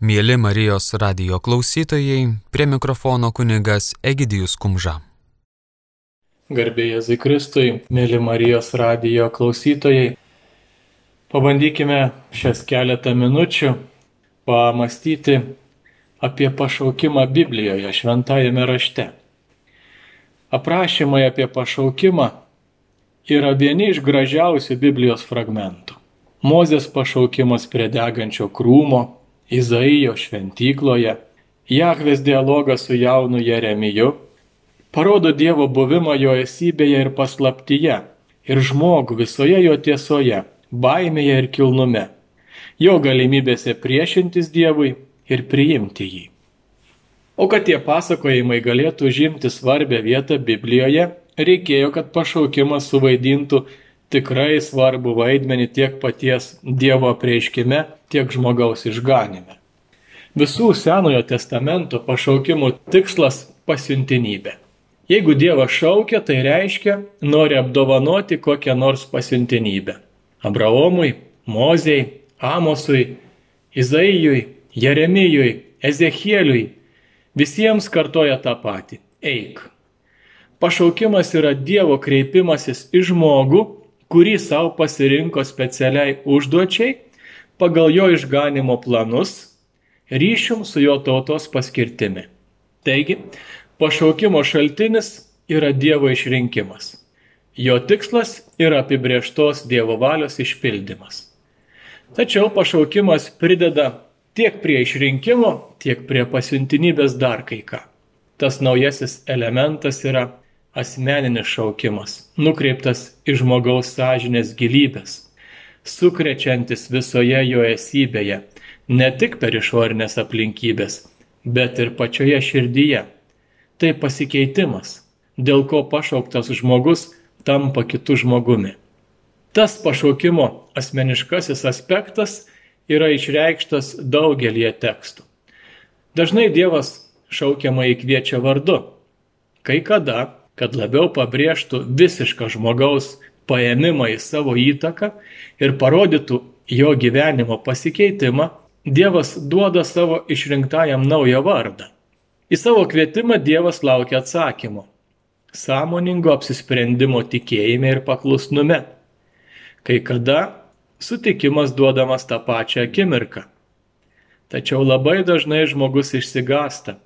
Mėly Marijos radio klausytojai, prie mikrofono kunigas Egidijus Kumža. Garbėjai Zikristui, mėly Marijos radio klausytojai, pabandykime šias keletą minučių pamastyti apie pašaukimą Biblijoje, šventajame rašte. Aprašymai apie pašaukimą yra vieni iš gražiausių Biblijos fragmentų. Mozės pašaukimas prie degančio krūmo, Izaijo šventykloje, Jahvės dialogas su jaunu Jeremiju, parodo Dievo buvimą jo esybėje ir paslaptyje, ir žmogų visoje jo tiesoje, baimėje ir kilnume, jo galimybėse priešintis Dievui ir priimti jį. O kad tie pasakojimai galėtų žimti svarbę vietą Biblijoje, reikėjo, kad pašaukimas suvaidintų tikrai svarbu vaidmenį tiek paties Dievo prieiškime, tiek žmogaus išganime. Visų Senojo testamento pašaukimų tikslas - pasiuntinybė. Jeigu Dievas šaukia, tai reiškia, nori apdovanoti kokią nors pasiuntinybę. Abraomui, Mozei, Amosui, Izaijui, Jeremijui, Ezechieliui visiems kartoja tą patį - eik. Pašaukimas yra Dievo kreipimasis į žmogų, kurį savo pasirinko specialiai užduočiai pagal jo išganimo planus, ryšium su jo tautos paskirtimi. Taigi, pašaukimo šaltinis yra Dievo išrinkimas. Jo tikslas yra apibrieštos Dievo valios išpildymas. Tačiau pašaukimas prideda tiek prie išrinkimo, tiek prie pasiuntinybės dar kai ką. Tas naujasis elementas yra asmeninis šaukimas, nukreiptas į žmogaus sąžinės gilybės, sukrečiantis visoje jo esybėje, ne tik per išorinės aplinkybės, bet ir pačioje širdyje. Tai pasikeitimas, dėl ko pašauktas žmogus tampa kitu žmogumi. Tas pašaukimo asmeniškasis aspektas yra išreikštas daugelie tekstų. Dažnai Dievas šaukiamą įkviečia vardu. Kai kada kad labiau pabrėžtų visišką žmogaus paėmimą į savo įtaką ir parodytų jo gyvenimo pasikeitimą, Dievas duoda savo išrinktajam naują vardą. Į savo kvietimą Dievas laukia atsakymo - sąmoningo apsisprendimo tikėjime ir paklusnume. Kai kada sutikimas duodamas tą pačią akimirką. Tačiau labai dažnai žmogus išsigasta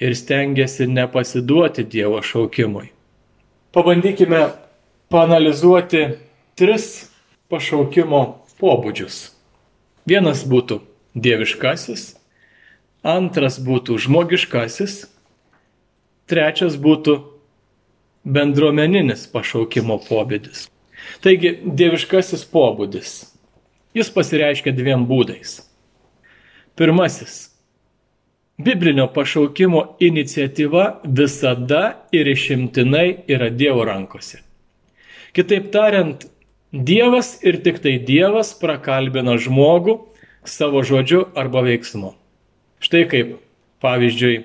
ir stengiasi nepasiduoti Dievo šaukimui. Pabandykime panalizuoti tris pašaukimo pobūdžius. Vienas būtų dieviškasis, antras būtų žmogiškasis, trečias būtų bendruomeninis pašaukimo pobūdis. Taigi, dieviškasis pobūdis. Jis pasireiškia dviem būdais. Pirmasis Biblinio pašaukimo iniciatyva visada ir išimtinai yra Dievo rankose. Kitaip tariant, Dievas ir tik tai Dievas prakalbina žmogų savo žodžiu arba veiksmu. Štai kaip, pavyzdžiui,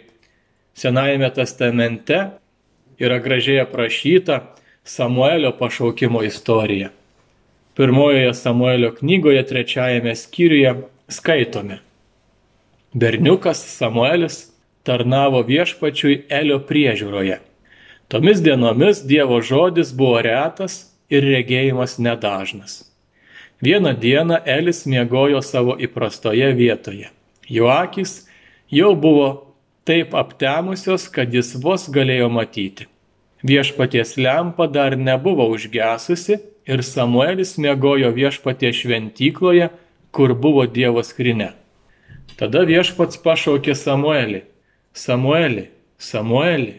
Senajame testamente yra gražiai aprašyta Samuelio pašaukimo istorija. Pirmojoje Samuelio knygoje trečiajame skyriuje skaitome. Berniukas Samuelis tarnavo viešpačiui Elio priežiūroje. Tomis dienomis Dievo žodis buvo retas ir regėjimas nedažnas. Vieną dieną Elis miegojo savo įprastoje vietoje. Jo akis jau buvo taip aptemusios, kad jis vos galėjo matyti. Viešpaties lempa dar nebuvo užgesusi ir Samuelis miegojo viešpaties šventykloje, kur buvo Dievo skrinė. Tada viešpats pašaukė Samuelį. Samuelį, Samuelį.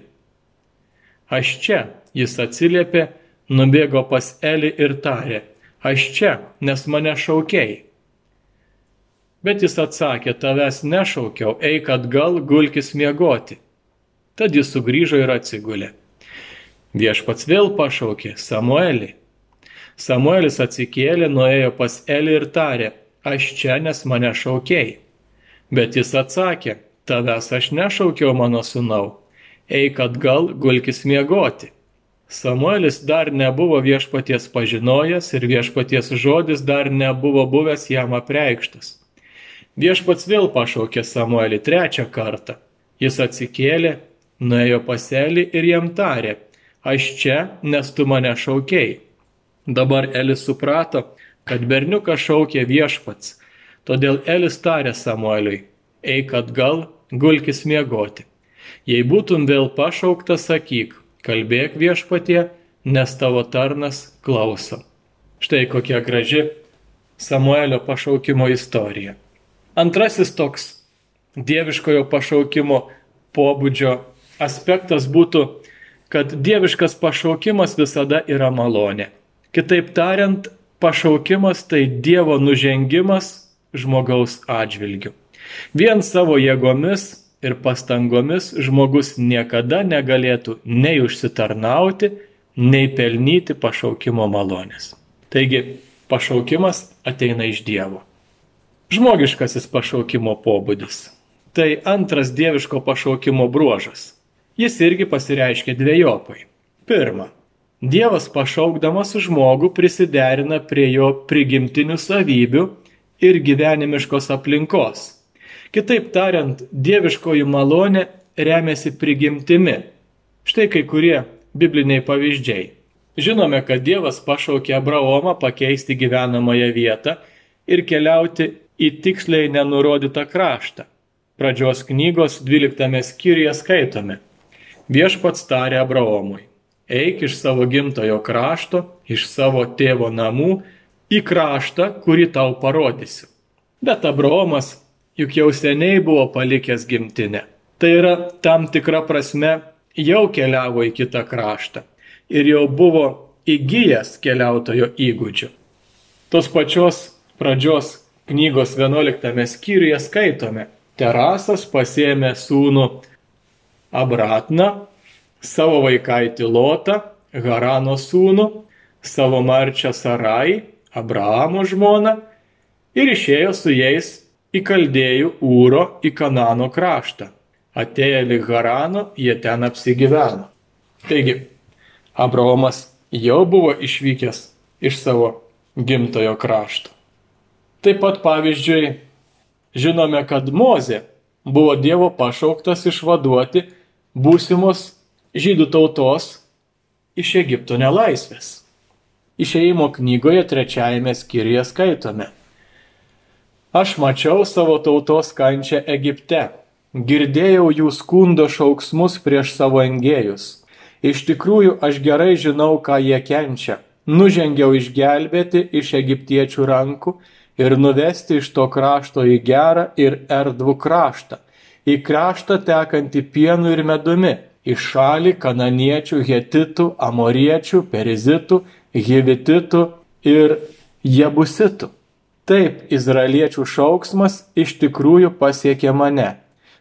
Aš čia, jis atsiliepė, nubėgo pas Elį ir tarė, aš čia, nes mane šaukiai. Bet jis atsakė, tavęs nešaukiau, eik atgal, gulkis miegoti. Tad jis sugrįžo ir atsigulė. Viešpats vėl pašaukė Samuelį. Samuelis atsikėlė, nuėjo pas Elį ir tarė, aš čia, nes mane šaukiai. Bet jis atsakė, tavęs aš nešaukiau mano sunau, eik atgal, gulkis miegoti. Samuelis dar nebuvo viešpaties pažinojęs ir viešpaties žodis dar nebuvo buvęs jam apreikštas. Viešpats vėl pašaukė Samuelį trečią kartą. Jis atsikėlė, nuėjo paselį ir jam tarė, aš čia, nes tu mane šaukiai. Dabar Elis suprato, kad berniuką šaukė viešpats, todėl Elis tarė Samueliui, eik atgal, gulkis miegoti. Jei būtum vėl pašauktas, sakyk, kalbėk viešpatie, nes tavo tarnas klauso. Štai kokia graži Samuelio pašaukimo istorija. Antrasis toks dieviškojo pašaukimo pobūdžio aspektas būtų, kad dieviškas pašaukimas visada yra malonė. Kitaip tariant, pašaukimas tai Dievo nužengimas žmogaus atžvilgiu. Vien savo jėgomis ir pastangomis žmogus niekada negalėtų nei užsitarnauti, nei pelnyti pašaukimo malonės. Taigi, pašaukimas ateina iš Dievo. Žmogiškasis pašaukimo pobūdis. Tai antras dieviško pašaukimo bruožas. Jis irgi pasireiškia dviejopai. Pirma, Dievas pašaukdamas žmogų prisiderina prie jo prigimtinių savybių ir gyvenimiškos aplinkos. Kitaip tariant, dieviškoji malonė remiasi prigimtimi. Štai kai kurie bibliniai pavyzdžiai. Žinome, kad Dievas pašaukė Abraomą pakeisti gyvenamąją vietą ir keliauti į tiksliai nenurodytą kraštą. Pradžios knygos 12 skyriuje skaitome. Viešpats tarė Abraomui, eik iš savo gimtojo krašto, iš savo tėvo namų į kraštą, kurį tau parodysiu. Bet Abraomas juk jau seniai buvo palikęs gimtinę. Tai yra tam tikra prasme jau keliavo į kitą kraštą ir jau buvo įgyjęs keliautojo įgūdžių. Tos pačios pradžios knygos 11 skyriuje skaitome, Terasas pasėmė sūnų Abratną, savo vaikaitį Lotą, Harano sūnų, savo marčią Sarai, Abrahamo žmoną ir išėjo su jais į Kaldėjų Ūro į Kanano kraštą. Atėję lik Harano, jie ten apsigyveno. Taigi, Abraomas jau buvo išvykęs iš savo gimtojo krašto. Taip pat pavyzdžiui, žinome, kad Mozė buvo Dievo pašauktas išvaduoti būsimos žydų tautos iš Egipto nelaisvės. Išėjimo knygoje trečiajame skyriuje skaitome. Aš mačiau savo tautos kančią Egipte, girdėjau jų skundo šauksmus prieš savo engėjus Iš tikrųjų, aš gerai žinau, ką jie kenčia. Nužengiau išgelbėti iš egiptiečių rankų ir nuvesti iš to krašto į gerą ir erdvų kraštą, į kraštą tekantį pienu ir medumi, į šalį kananiečių, hetitų, amoriečių, perizitų, hivititų ir jebusitų. Taip, izraeliečių šauksmas iš tikrųjų pasiekė mane.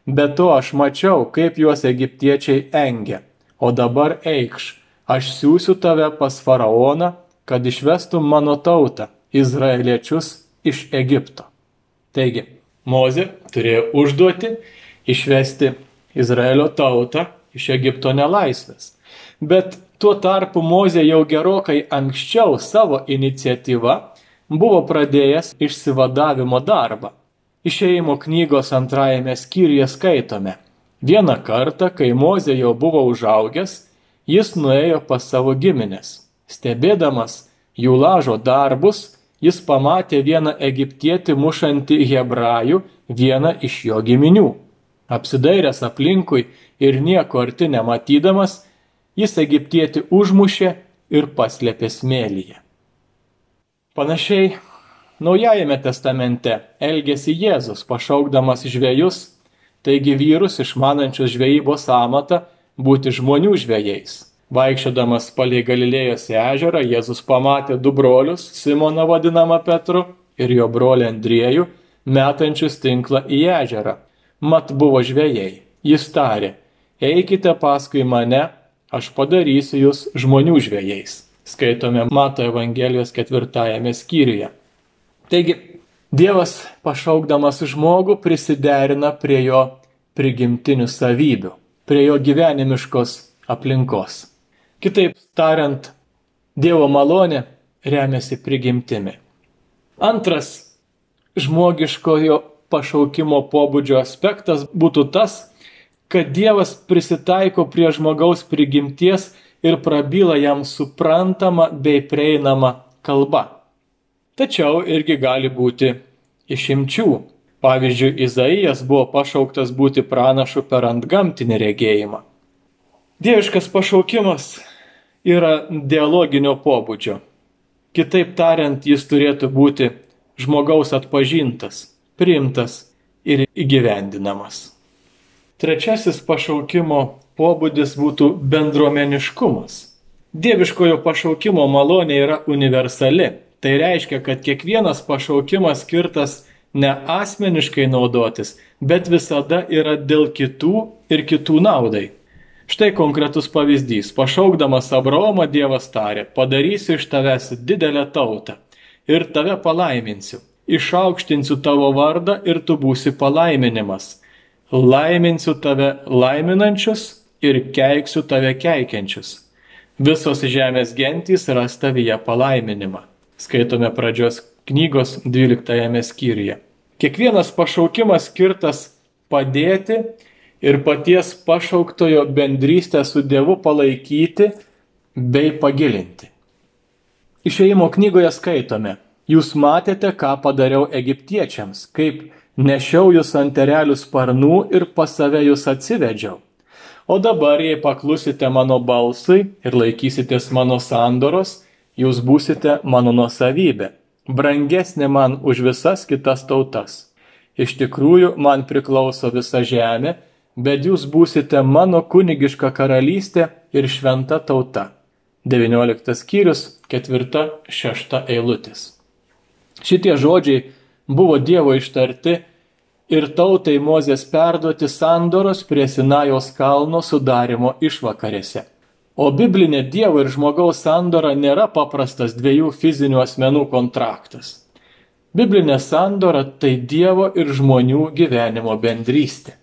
Be to aš mačiau, kaip juos egiptiečiai engia o dabar eikš, aš siūsiu tave pas faraoną, kad išvestum mano tautą, izraeliečius iš Egipto. Taigi, Mozė turėjo užduoti išvesti Izraelio tautą iš Egipto nelaisvės. Bet tuo tarpu Mozė jau gerokai anksčiau savo iniciatyvą buvo pradėjęs išsivadavimo darbą. Išėjimo knygos antrajame skyriuje skaitome. Vieną kartą, kai Mozė jau buvo užaugęs, jis nuėjo pas savo giminės. Stebėdamas jų lažo darbus, jis pamatė vieną egiptietį mušantį hebrajų, vieną iš jo giminių. Apsidairęs aplinkui ir nieko arti nematydamas, jis egiptietį užmušė ir paslėpė smėlyje. Panašiai Naujajame testamente elgėsi Jėzus, pašaukdamas žvėjus taigi vyrus išmanančius žvejybos amatą būti žmonių žvėjais. Vaikščiodamas palei Galilėjos ežerą, Jėzus pamatė du brolius, Simoną vadinamą Petru ir jo brolį Andriejų, metančius tinklą į ežerą. Mat buvo žvėjai. Jis tarė, eikite paskui mane, aš padarysiu jūs žmonių žvėjais. Skaitome Mato Evangelijos ketvirtajame skyriuje. Taigi, Dievas pašaukdamas žmogų prisiderina prie jo prigimtinių savybių, prie jo gyvenimiškos aplinkos. Kitaip tariant, Dievo malonė remiasi prigimtimi. Antras žmogiškojo pašaukimo pobūdžio aspektas būtų tas, kad Dievas prisitaiko prie žmogaus prigimties ir prabyla jam suprantama bei prieinama kalba. Tačiau irgi gali būti išimčių. Pavyzdžiui, Izaijas buvo pašauktas būti pranašu per antgamtinį regėjimą. Dieviškas pašaukimas yra dialoginio pobūdžio. Kitaip tariant, jis turėtų būti žmogaus atpažintas, priimtas ir įgyvendinamas. Trečiasis pašaukimo pobūdis būtų bendruomeniškumas. Dieviškojo pašaukimo malonė yra universali. Tai reiškia, kad kiekvienas pašaukimas skirtas ne asmeniškai naudotis, bet visada yra dėl kitų ir kitų naudai. Štai konkretus pavyzdys. Pašaukdamas Abraomą Dievas tarė, padarysiu iš tavęs didelę tautą ir tave palaiminsiu. Išaukštinsiu tavo vardą ir tu būsi palaiminimas laiminsiu tave laiminančius ir keiksiu tave keikiančius. Visos žemės gentys ras tavyje palaiminimą. Skaitome pradžios knygos 12 skyriuje. Kiekvienas pašaukimas skirtas padėti ir paties pašauktojo bendrystę su Dievu palaikyti bei pagilinti. Išėjimo knygoje skaitome, jūs matėte, ką padariau egiptiečiams, kaip nešiau jūs ant erelių sparnų ir pas save jūs atsivedžiau. O dabar, jei paklusite mano balsui ir laikysitės mano sandoros, jūs būsite mano nuosavybė, brangesnė man už visas kitas tautas. Iš tikrųjų, man priklauso visa žemė, bet jūs būsite mano kunigiška karalystė ir šventa tauta. 19 skyrius, 4-6 eilutės. Šitie žodžiai buvo Dievo ištarti ir tautai Mozės perduoti sandoros prie Sinajos kalno sudarimo išvakarėse. O biblinė Dievo ir žmogaus sandora nėra paprastas dviejų fizinių asmenų kontraktas. Biblinė sandora tai Dievo ir žmonių gyvenimo bendrystė.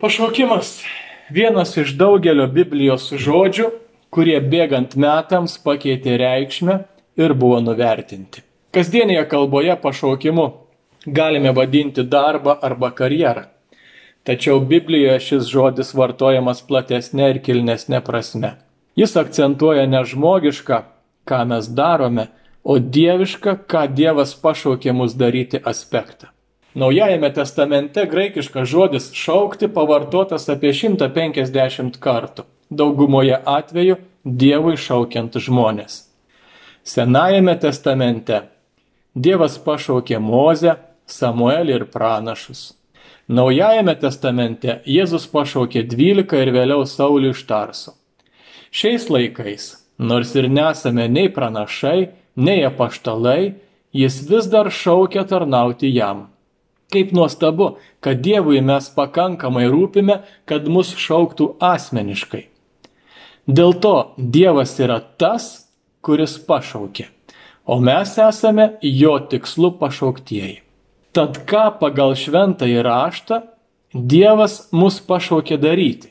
Pašaukimas - vienas iš daugelio Biblijos žodžių, kurie bėgant metams pakeitė reikšmę ir buvo nuvertinti. Kasdienėje kalboje pašaukimu galime vadinti darbą arba karjerą. Tačiau Biblijoje šis žodis vartojamas platesnė ir kilnesnė prasme. Jis akcentuoja ne žmogišką, ką mes darome, o dievišką, ką Dievas pašaukė mus daryti aspektą. Naujajame testamente graikiškas žodis šaukti pavartotas apie 150 kartų, daugumoje atveju Dievui šaukiant žmonės. Senajame testamente Dievas pašaukė Mozę, Samuelį ir pranašus. Naujajame testamente Jėzus pašaukė dvylika ir vėliau Saulį iš Tarso. Šiais laikais, nors ir nesame nei pranašai, nei apaštalai, jis vis dar šaukia tarnauti jam. Kaip nuostabu, kad Dievui mes pakankamai rūpime, kad mus šauktų asmeniškai. Dėl to Dievas yra tas, kuris pašaukė o mes esame jo tikslu pašauktieji. Tad ką pagal šventąjį raštą Dievas mus pašaukė daryti?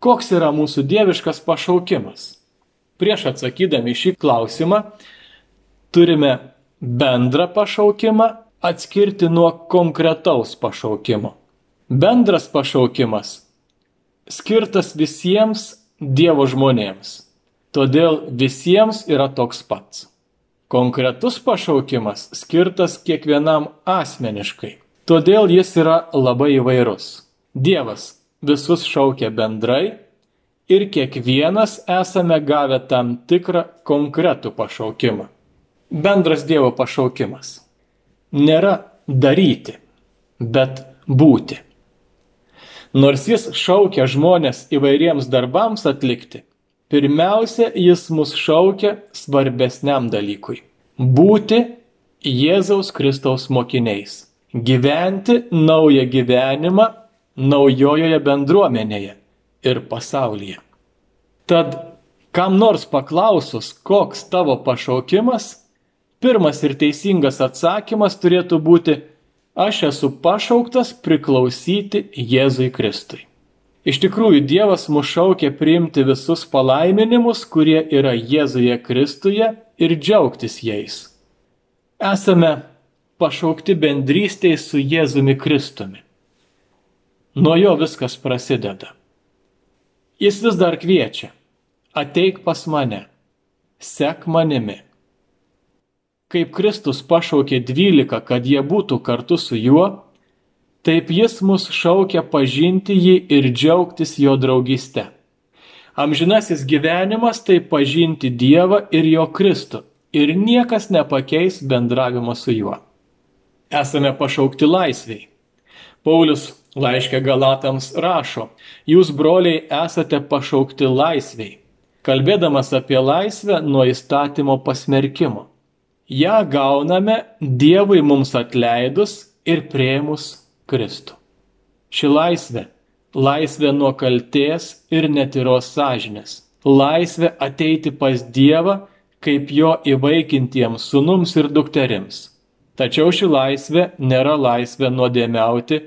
Koks yra mūsų dieviškas pašaukimas? Prieš atsakydami šį klausimą turime bendrą pašaukimą atskirti nuo konkretaus pašaukimo. Bendras pašaukimas skirtas visiems Dievo žmonėms. Todėl visiems yra toks pats. Konkretus pašaukimas skirtas kiekvienam asmeniškai. Todėl jis yra labai įvairus. Dievas visus šaukia bendrai ir kiekvienas esame gavę tam tikrą konkretų pašaukimą. Bendras Dievo pašaukimas nėra daryti, bet būti. Nors jis šaukia žmonės įvairiems darbams atlikti, Pirmiausia, jis mus šaukia svarbesniam dalykui - būti Jėzaus Kristaus mokiniais, gyventi naują gyvenimą naujojoje bendruomenėje ir pasaulyje. Tad kam nors paklausus, koks tavo pašaukimas, pirmas ir teisingas atsakymas turėtų būti aš esu pašauktas priklausyti Jėzui Kristui. Iš tikrųjų, Dievas mus šaukia priimti visus palaiminimus, kurie yra Jėzuje Kristuje ir džiaugtis jais. Esame pašaukti bendrystėje su Jėzumi Kristumi. Nuo jo viskas prasideda. Jis vis dar kviečia, ateik pas mane, sek manimi. Kaip Kristus pašaukė dvylika, kad jie būtų kartu su juo, taip jis mus šaukia pažinti jį ir džiaugtis jo draugystę. Amžinasis gyvenimas tai pažinti Dievą ir jo Kristų ir niekas nepakeis bendravimo su juo. Esame pašaukti laisviai. Paulius laiškė Galatams rašo, jūs broliai esate pašaukti laisviai, kalbėdamas apie laisvę nuo įstatymo pasmerkimo. Ja gauname Dievui mums atleidus ir prieimus Kristų. Ši laisvė - laisvė nuo kalties ir netyros sąžinės. Laisvė ateiti pas Dievą kaip jo įvaikintiems sunums ir dukterims. Tačiau ši laisvė nėra laisvė nuodėmiauti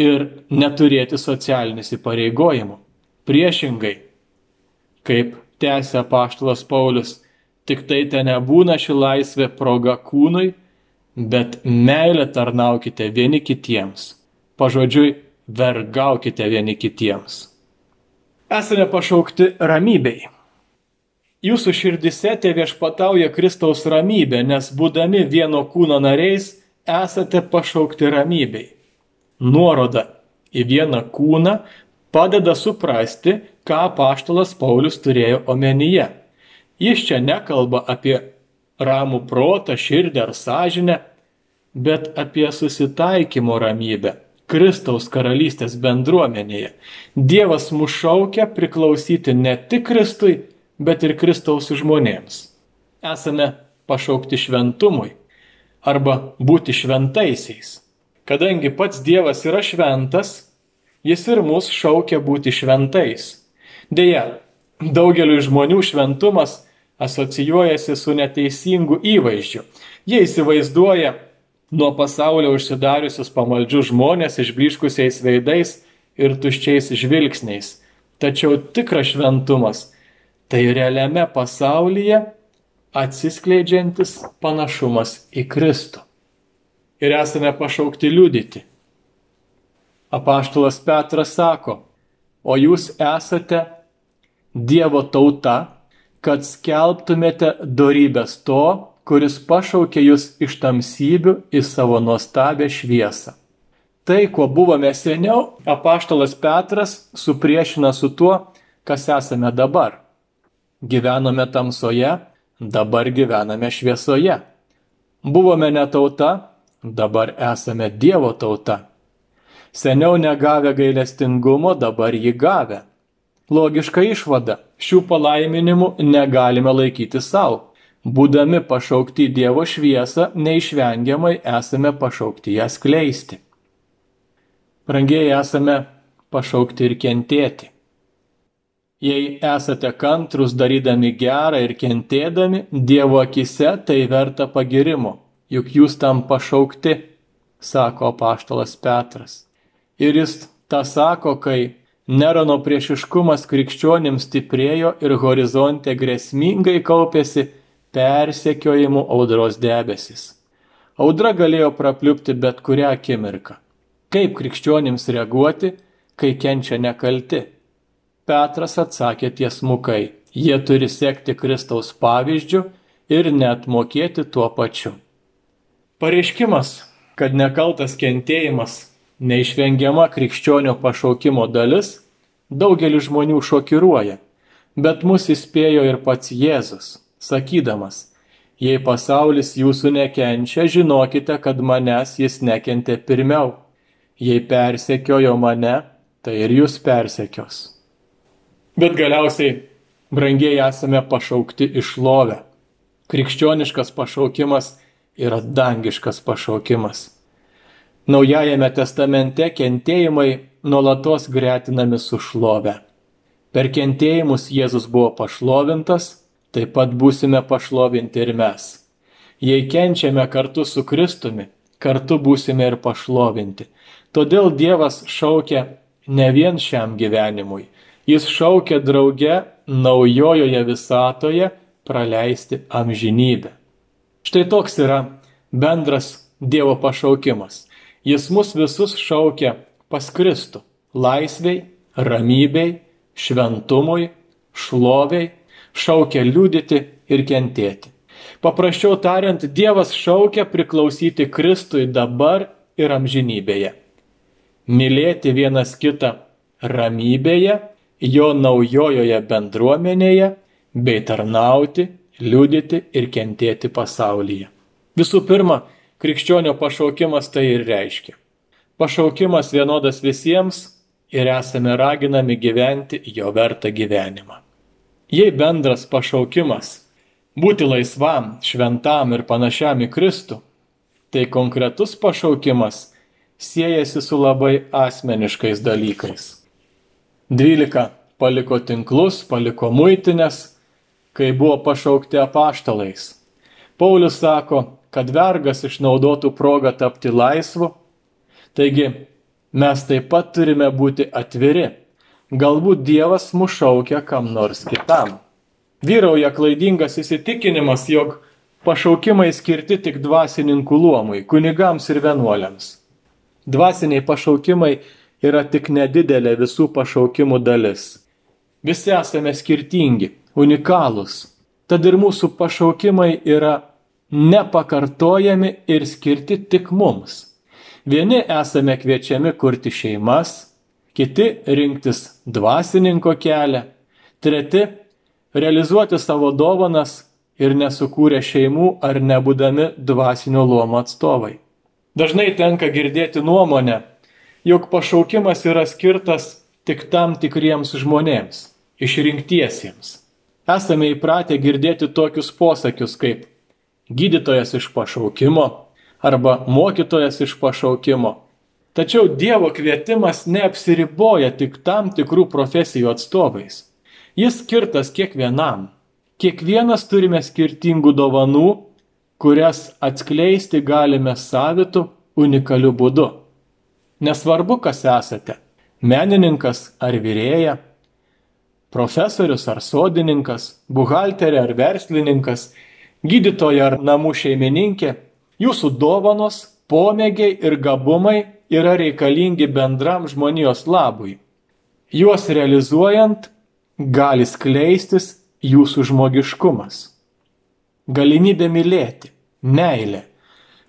ir neturėti socialinių įpareigojimų. Priešingai, kaip tęsia paštalas Paulius, tik tai ten nebūna ši laisvė proga kūnui, bet meilę tarnaukite vieni kitiems. Pažodžiui, vergaukite vieni kitiems. Esame pašaukti ramybei. Jūsų širdise te viešpatauja Kristaus ramybė, nes būdami vieno kūno nariais esate pašaukti ramybei. Nuoroda į vieną kūną padeda suprasti, ką paštalas Paulius turėjo omenyje. Jis čia nekalba apie ramų protą, širdį ar sąžinę, bet apie susitaikymo ramybę Kristaus karalystės bendruomenėje. Dievas mus šaukia priklausyti ne tik Kristui, bet ir Kristaus žmonėms. Esame pašaukti šventumui arba būti šventaisiais. Kadangi pats Dievas yra šventas, jis ir mus šaukia būti šventais. Deja, daugeliu žmonių šventumas asocijuojasi su neteisingu įvaizdžiu. Jie įsivaizduoja nuo pasaulio užsidariusius pamaldžius žmonės išbliškusiais veidais ir tuščiais žvilgsniais. Tačiau tikras šventumas tai realiame pasaulyje atsiskleidžiantis panašumas į Kristų. Ir esame pašaukti liudyti. Apaštulas Petras sako, o jūs esate Dievo tauta, kad skelbtumėte darybės to, kuris pašaukė jūs iš tamsybių į savo nuostabę šviesą. Tai, kuo buvome seniau, apaštalas Petras supriešina su tuo, kas esame dabar. Gyvenome tamsoje, dabar gyvename šviesoje. Buvome ne tauta, dabar esame Dievo tauta. Seniau negavę gailestingumo, dabar jį gavę. Logiška išvada - šių palaiminimų negalime laikyti savo. Būdami pašaukti Dievo šviesą, neišvengiamai esame pašaukti ją skleisti. Brangiai esame pašaukti ir kentėti. Jei esate kantrus darydami gerą ir kentėdami, Dievo akise tai verta pagirimo, juk jūs tam pašaukti, sako paštalas Petras. Ir jis tą sako, kai Nerono priešiškumas krikščionims stiprėjo ir horizonte grėsmingai kaupėsi persekiojimų audros debesis. Audra galėjo prapliupti bet kurią akimirką. Kaip krikščionims reaguoti, kai kenčia nekalti? Petras atsakė tiesmukai, jie turi sekti Kristaus pavyzdžių ir net mokėti tuo pačiu. Pareiškimas, kad nekaltas kentėjimas neišvengiama krikščionio pašaukimo dalis, daugelį žmonių šokiruoja, bet mus įspėjo ir pats Jėzus sakydamas, jei pasaulis jūsų nekenčia, žinokite, kad manęs jis nekentė pirmiau. Jei persekiojo mane, tai ir jūs persekios. Bet galiausiai, brangiai esame pašaukti išlovę. Krikščioniškas pašaukimas yra dangiškas pašaukimas. Naujajame testamente kentėjimai nuolatos gretinami su šlove. Per kentėjimus Jėzus buvo pašlovintas, taip pat būsime pašlovinti ir mes. Jei kenčiame kartu su Kristumi, kartu būsime ir pašlovinti. Todėl Dievas šaukia ne vien šiam gyvenimui, jis šaukia drauge naujojoje visatoje praleisti amžinybę. Štai toks yra bendras Dievo pašaukimas. Jis mus visus šaukia pas Kristų - laisviai, ramybei, šventumui, šloviai, šaukia liūdėti ir kentėti. Paprasčiau tariant, Dievas šaukia priklausyti Kristui dabar ir amžinybėje. Mylėti vienas kitą ramybėje, jo naujojoje bendruomenėje, bei tarnauti, liūdėti ir kentėti pasaulyje. Visų pirma, krikščionio pašaukimas tai ir reiškia. Pašaukimas vienodas visiems ir esame raginami gyventi jo vertą gyvenimą. Jei bendras pašaukimas būti laisvam, šventam ir panašiam į Kristų, tai konkretus pašaukimas siejasi su labai asmeniškais dalykais. 12 paliko tinklus, paliko muitinės, kai buvo pašaukti apaštalais. Paulius sako, kad vergas išnaudotų progą tapti laisvu, taigi mes taip pat turime būti atviri. Galbūt Dievas mus šaukia kam nors kitam. Vyrauja klaidingas įsitikinimas, jog pašaukimai skirti tik dvasininkų luomui, kunigams ir vienuoliams. Dvasiniai pašaukimai yra tik nedidelė visų pašaukimų dalis. Visi esame skirtingi, unikalūs. Tad ir mūsų pašaukimai yra nepakartojami ir skirti tik mums. Vieni esame kviečiami kurti šeimas, kiti rinktis dvasininko kelią, treti realizuoti savo dovanas ir nesukūrę šeimų ar nebūdami dvasinio luomo atstovai. Dažnai tenka girdėti nuomonę, jog pašaukimas yra skirtas tik tam tikriems žmonėms, išrinktiesiems. Esame įpratę girdėti tokius posakius kaip gydytojas iš pašaukimo, arba mokytojas iš pašaukimo. Tačiau Dievo kvietimas neapsiriboja tik tam tikrų profesijų atstovais. Jis skirtas kiekvienam. Kiekvienas turime skirtingų dovanų, kurias atskleisti galime savitų unikaliu būdu. Nesvarbu, kas esate - menininkas ar vyrėja, profesorius ar sodininkas, buhalterė ar verslininkas, gydytoja ar namų šeimininkė Jūsų dovanos, pomėgiai ir gabumai yra reikalingi bendram žmonijos labui. Juos realizuojant gali skleistis jūsų žmogiškumas. Galimybė mylėti, meilė.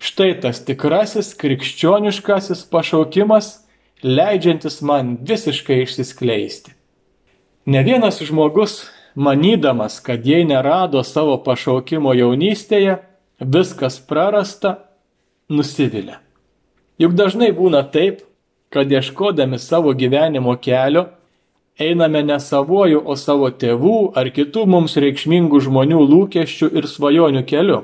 Štai tas tikrasis krikščioniškasis pašaukimas, leidžiantis man visiškai išsiskleisti. Ne vienas žmogus, manydamas, kad jei nerado savo pašaukimo jaunystėje, viskas prarasta, nusivilia. Juk dažnai būna taip, kad ieškodami savo gyvenimo kelio, einame ne savoju, o savo tėvų ar kitų mums reikšmingų žmonių lūkesčių ir svajonių keliu.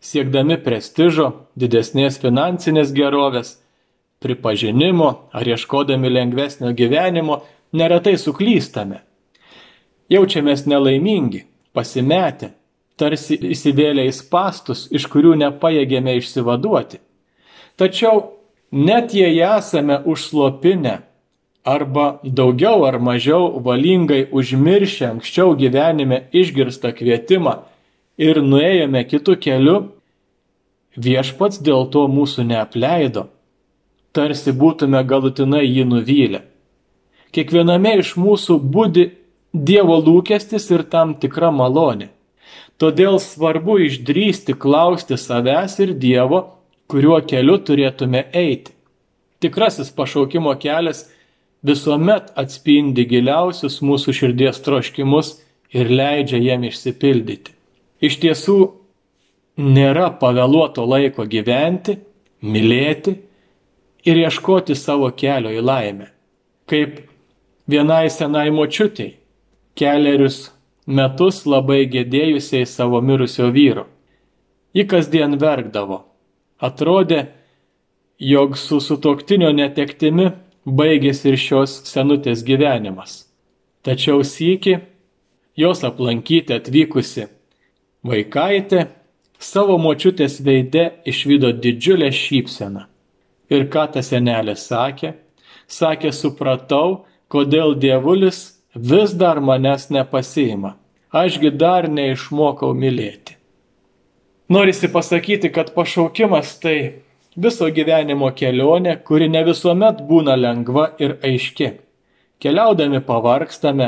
Siekdami prestižo, didesnės finansinės gerovės, pripažinimo ar ieškodami lengvesnio gyvenimo, neretai suklystame. Jaučiamės nelaimingi, pasimetę, tarsi įsivėlę į spastus, iš kurių nepajėgėme išsivaduoti. Tačiau net jei esame užslopinę arba daugiau ar mažiau valingai užmiršę anksčiau gyvenime išgirstą kvietimą ir nuėjome kitų keliu, viešpats dėl to mūsų neapleido, tarsi būtume galutinai jį nuvylę. Kiekviename iš mūsų būdi Dievo lūkestis ir tam tikra malonė. Todėl svarbu išdrysti klausti savęs ir Dievo, kuriuo keliu turėtume eiti. Tikrasis pašaukimo kelias visuomet atspindi giliausius mūsų širdies troškimus ir leidžia jiem išsipildyti. Iš tiesų, nėra pavėluoto laiko gyventi, mylėti ir ieškoti savo kelio į laimę. Kaip vienai senai močiutei, keliarius metus labai gėdėjusiai savo mirusio vyro. Ji kasdien verkdavo. Atrodė, jog su sutoktinio netektimi baigėsi ir šios senutės gyvenimas. Tačiau sykį jos aplankyti atvykusi vaikaitė savo močiutės veide išvydo didžiulę šypseną. Ir ką ta senelė sakė? Sakė, supratau, kodėl dievulis vis dar manęs nepasiima ašgi dar neišmokau mylėti. Norisi pasakyti, kad pašaukimas tai viso gyvenimo kelionė, kuri ne visuomet būna lengva ir aiški. Keliaudami pavarkstame,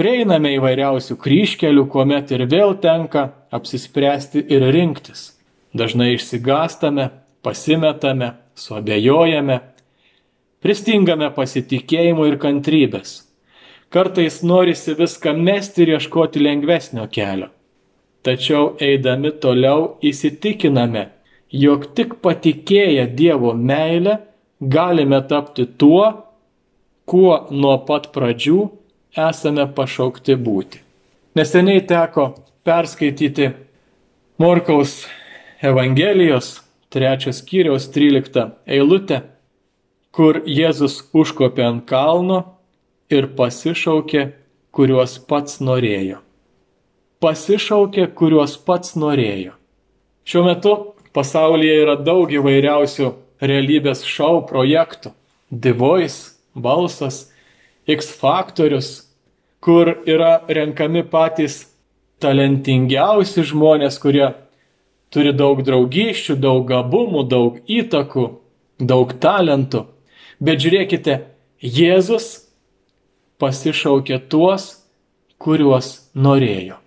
prieiname įvairiausių kryškelių, kuomet ir vėl tenka apsispręsti ir rinktis. Dažnai išsigastame, pasimetame, suabejojame, pristingame pasitikėjimo ir kantrybės. Kartais norisi viską mesti ir ieškoti lengvesnio kelio. Tačiau eidami toliau įsitikiname, jog tik patikėję Dievo meilę galime tapti tuo, kuo nuo pat pradžių esame pašaukti būti. Neseniai teko perskaityti Morkaus Evangelijos trečios skyriaus 13 eilutę, kur Jėzus užkopė ant kalno ir pasišaukė, kuriuos pats norėjo. Pasišaukė, kuriuos pats norėjo. Šiuo metu pasaulyje yra daug įvairiausių realybės šou projektų. The Voice, balsas, X faktorius, kur yra renkami patys talentingiausi žmonės, kurie turi daug draugyščių, daug gabumų, daug įtakų, daug talentų. Bet žiūrėkite, Jėzus pasišaukė tuos, kuriuos norėjo.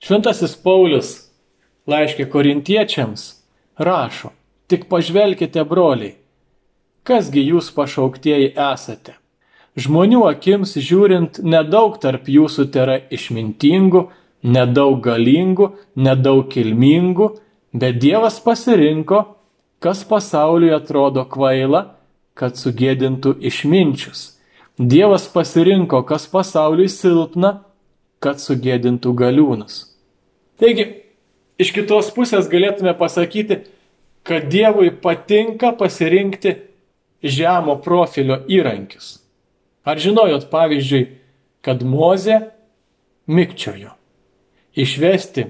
Šventasis Paulius laiškė korintiečiams rašo, tik pažvelkite broliai, kasgi jūs pašauktieji esate. Žmonių akims žiūrint, nedaug tarp jūsų yra išmintingų, nedaug galingų, nedaug kilmingų, bet Dievas pasirinko, kas pasauliui atrodo kvaila, kad sugėdintų išminčius Dievas pasirinko, kas pasauliui silpna, kad sugėdintų galiūnus. Taigi, iš kitos pusės galėtume pasakyti, kad Dievui patinka pasirinkti žemo profilio įrankius. Ar žinojot pavyzdžiui, kad Moze mikčiojo išvesti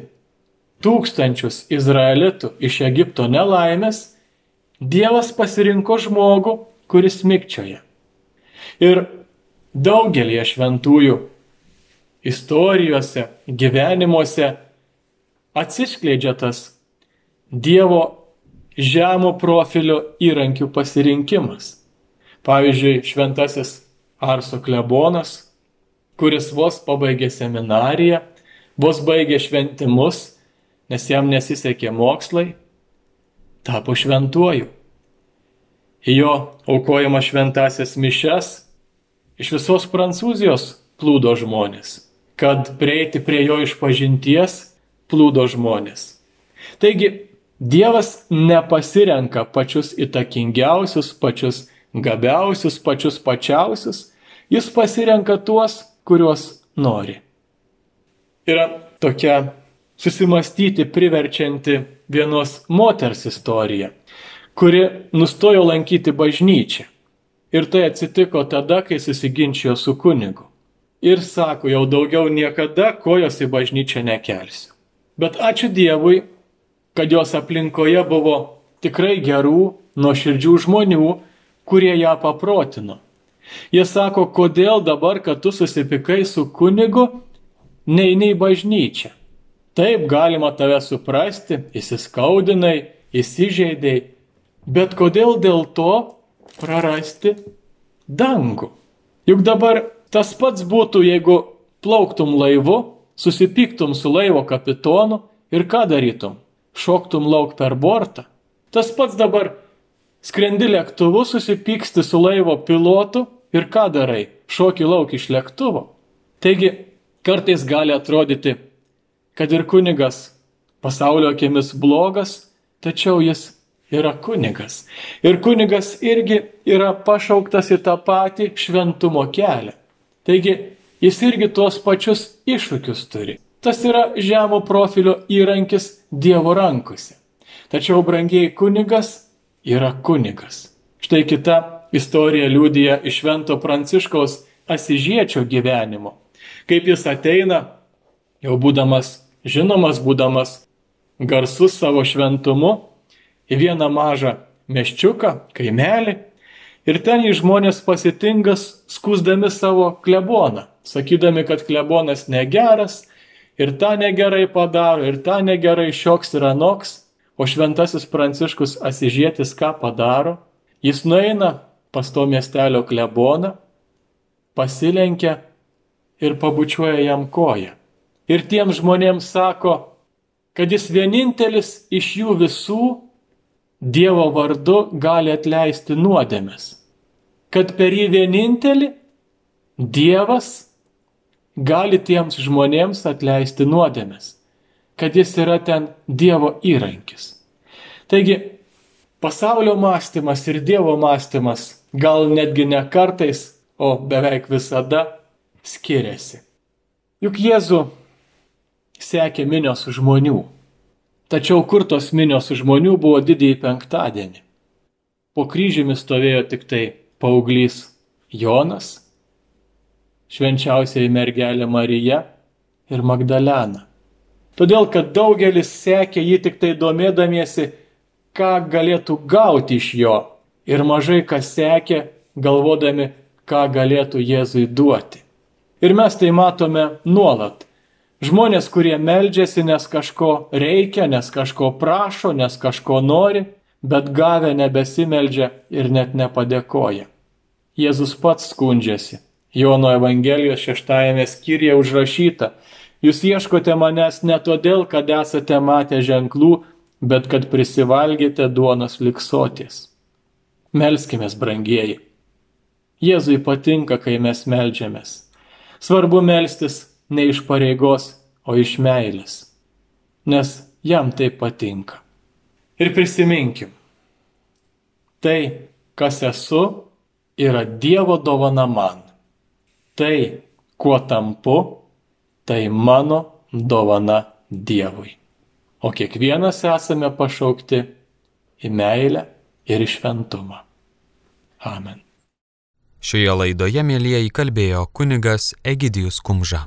tūkstančius izraelitų iš Egipto nelaimės, Dievas pasirinko žmogų, kuris mikčioja. Ir daugelie šventųjų istorijose, gyvenimuose atsiskleidžia tas Dievo žemo profilio įrankių pasirinkimas. Pavyzdžiui, šventasis Arso klebonas, kuris vos pabaigė seminariją, vos baigė šventimus, nes jam nesisekė mokslai, tapo šventuoju. Jo aukojama šventasias mišes Iš visos Prancūzijos plūdo žmonės, kad prieiti prie jo išpažinties plūdo žmonės. Taigi, Dievas nepasirenka pačius įtakingiausius, pačius gabiausius, pačius pačiausius, jis pasirenka tuos, kuriuos nori. Yra tokia susimastyti priverčianti vienos moters istorija, kuri nustojo lankyti bažnyčią. Ir tai atsitiko tada, kai susiginčijo su kunigu. Ir sako, jau daugiau niekada kojos į bažnyčią nekelsiu. Bet ačiū Dievui, kad jos aplinkoje buvo tikrai gerų, nuoširdžių žmonių, kurie ją paprotino. Jie sako, kodėl dabar, kad tu susipikai su kunigu, neini į bažnyčią. Taip galima tave suprasti, įsiskaudinai, įsižeidėjai, bet kodėl dėl to prarasti dangų. Juk dabar tas pats būtų, jeigu plauktum laivu, susipyktum su laivo kapitonu ir ką darytum? Šoktum lauk per bortą. Tas pats dabar skrendi lėktuvu, susipyksti su laivo pilotu ir ką darai? Šoki lauk iš lėktuvo. Taigi, kartais gali atrodyti, kad ir kunigas pasaulio akimis blogas, tačiau jis yra kunigas. Ir kunigas irgi yra pašauktas į tą patį šventumo kelią. Taigi jis irgi tuos pačius iššūkius turi. Tas yra žemo profilio įrankis Dievo rankose. Tačiau brangiai kunigas yra kunigas. Štai kita istorija liūdija iš Švento Pranciškaus Asižiečio gyvenimo. Kaip jis ateina, jau būdamas žinomas, būdamas garsus savo šventumu, į vieną mažą meščiuką, kaimelį, ir ten į žmonės pasitingas, skusdami savo kleboną, sakydami, kad klebonas negeras ir tą negerai padaro, ir tą negerai šioks ir anoks, o šventasis Pranciškus Asižėtis ką padaro? Jis nueina pas to miestelio kleboną, pasilenkia ir pabučiuoja jam koją. Ir tiem žmonėms sako, kad jis vienintelis iš jų visų Dievo vardu gali atleisti nuodėmes. Kad per jį vienintelį Dievas gali tiems žmonėms atleisti nuodėmes. Kad jis yra ten Dievo įrankis. Taigi, pasaulio mąstymas ir Dievo mąstymas gal netgi ne kartais, o beveik visada skiriasi. Juk Jėzų sekė minios žmonių. Tačiau kur tos minios žmonių buvo didįjį penktadienį? Po kryžiumi stovėjo tik tai paauglys Jonas, švenčiausiai mergelė Marija ir Magdalena. Todėl, kad daugelis sekė jį tik tai domėdamiesi, ką galėtų gauti iš jo ir mažai kas sekė, galvodami, ką galėtų Jėzui duoti. Ir mes tai matome nuolat. Žmonės, kurie meldžiasi, nes kažko reikia, nes kažko prašo, nes kažko nori, bet gavę nebesimeldžia ir net nepadėkoja. Jėzus pats skundžiasi. Jono Evangelijos šeštajame skyriuje užrašyta, jūs ieškote manęs ne todėl, kad esate matę ženklų, bet kad prisivalgėte duonos liksoties. Melskime, brangieji. Jėzui patinka, kai mes melžiamės. Svarbu melstis ne iš pareigos, o iš meilės, nes jam tai patinka. Ir prisiminkim, tai, kas esu, yra Dievo dovana man. Tai, kuo tampu, tai mano dovana Dievui. O kiekvienas esame pašaukti į meilę ir į šventumą. Amen. Šioje laidoje, mėlyjeji, kalbėjo kunigas Egidijus Kumža.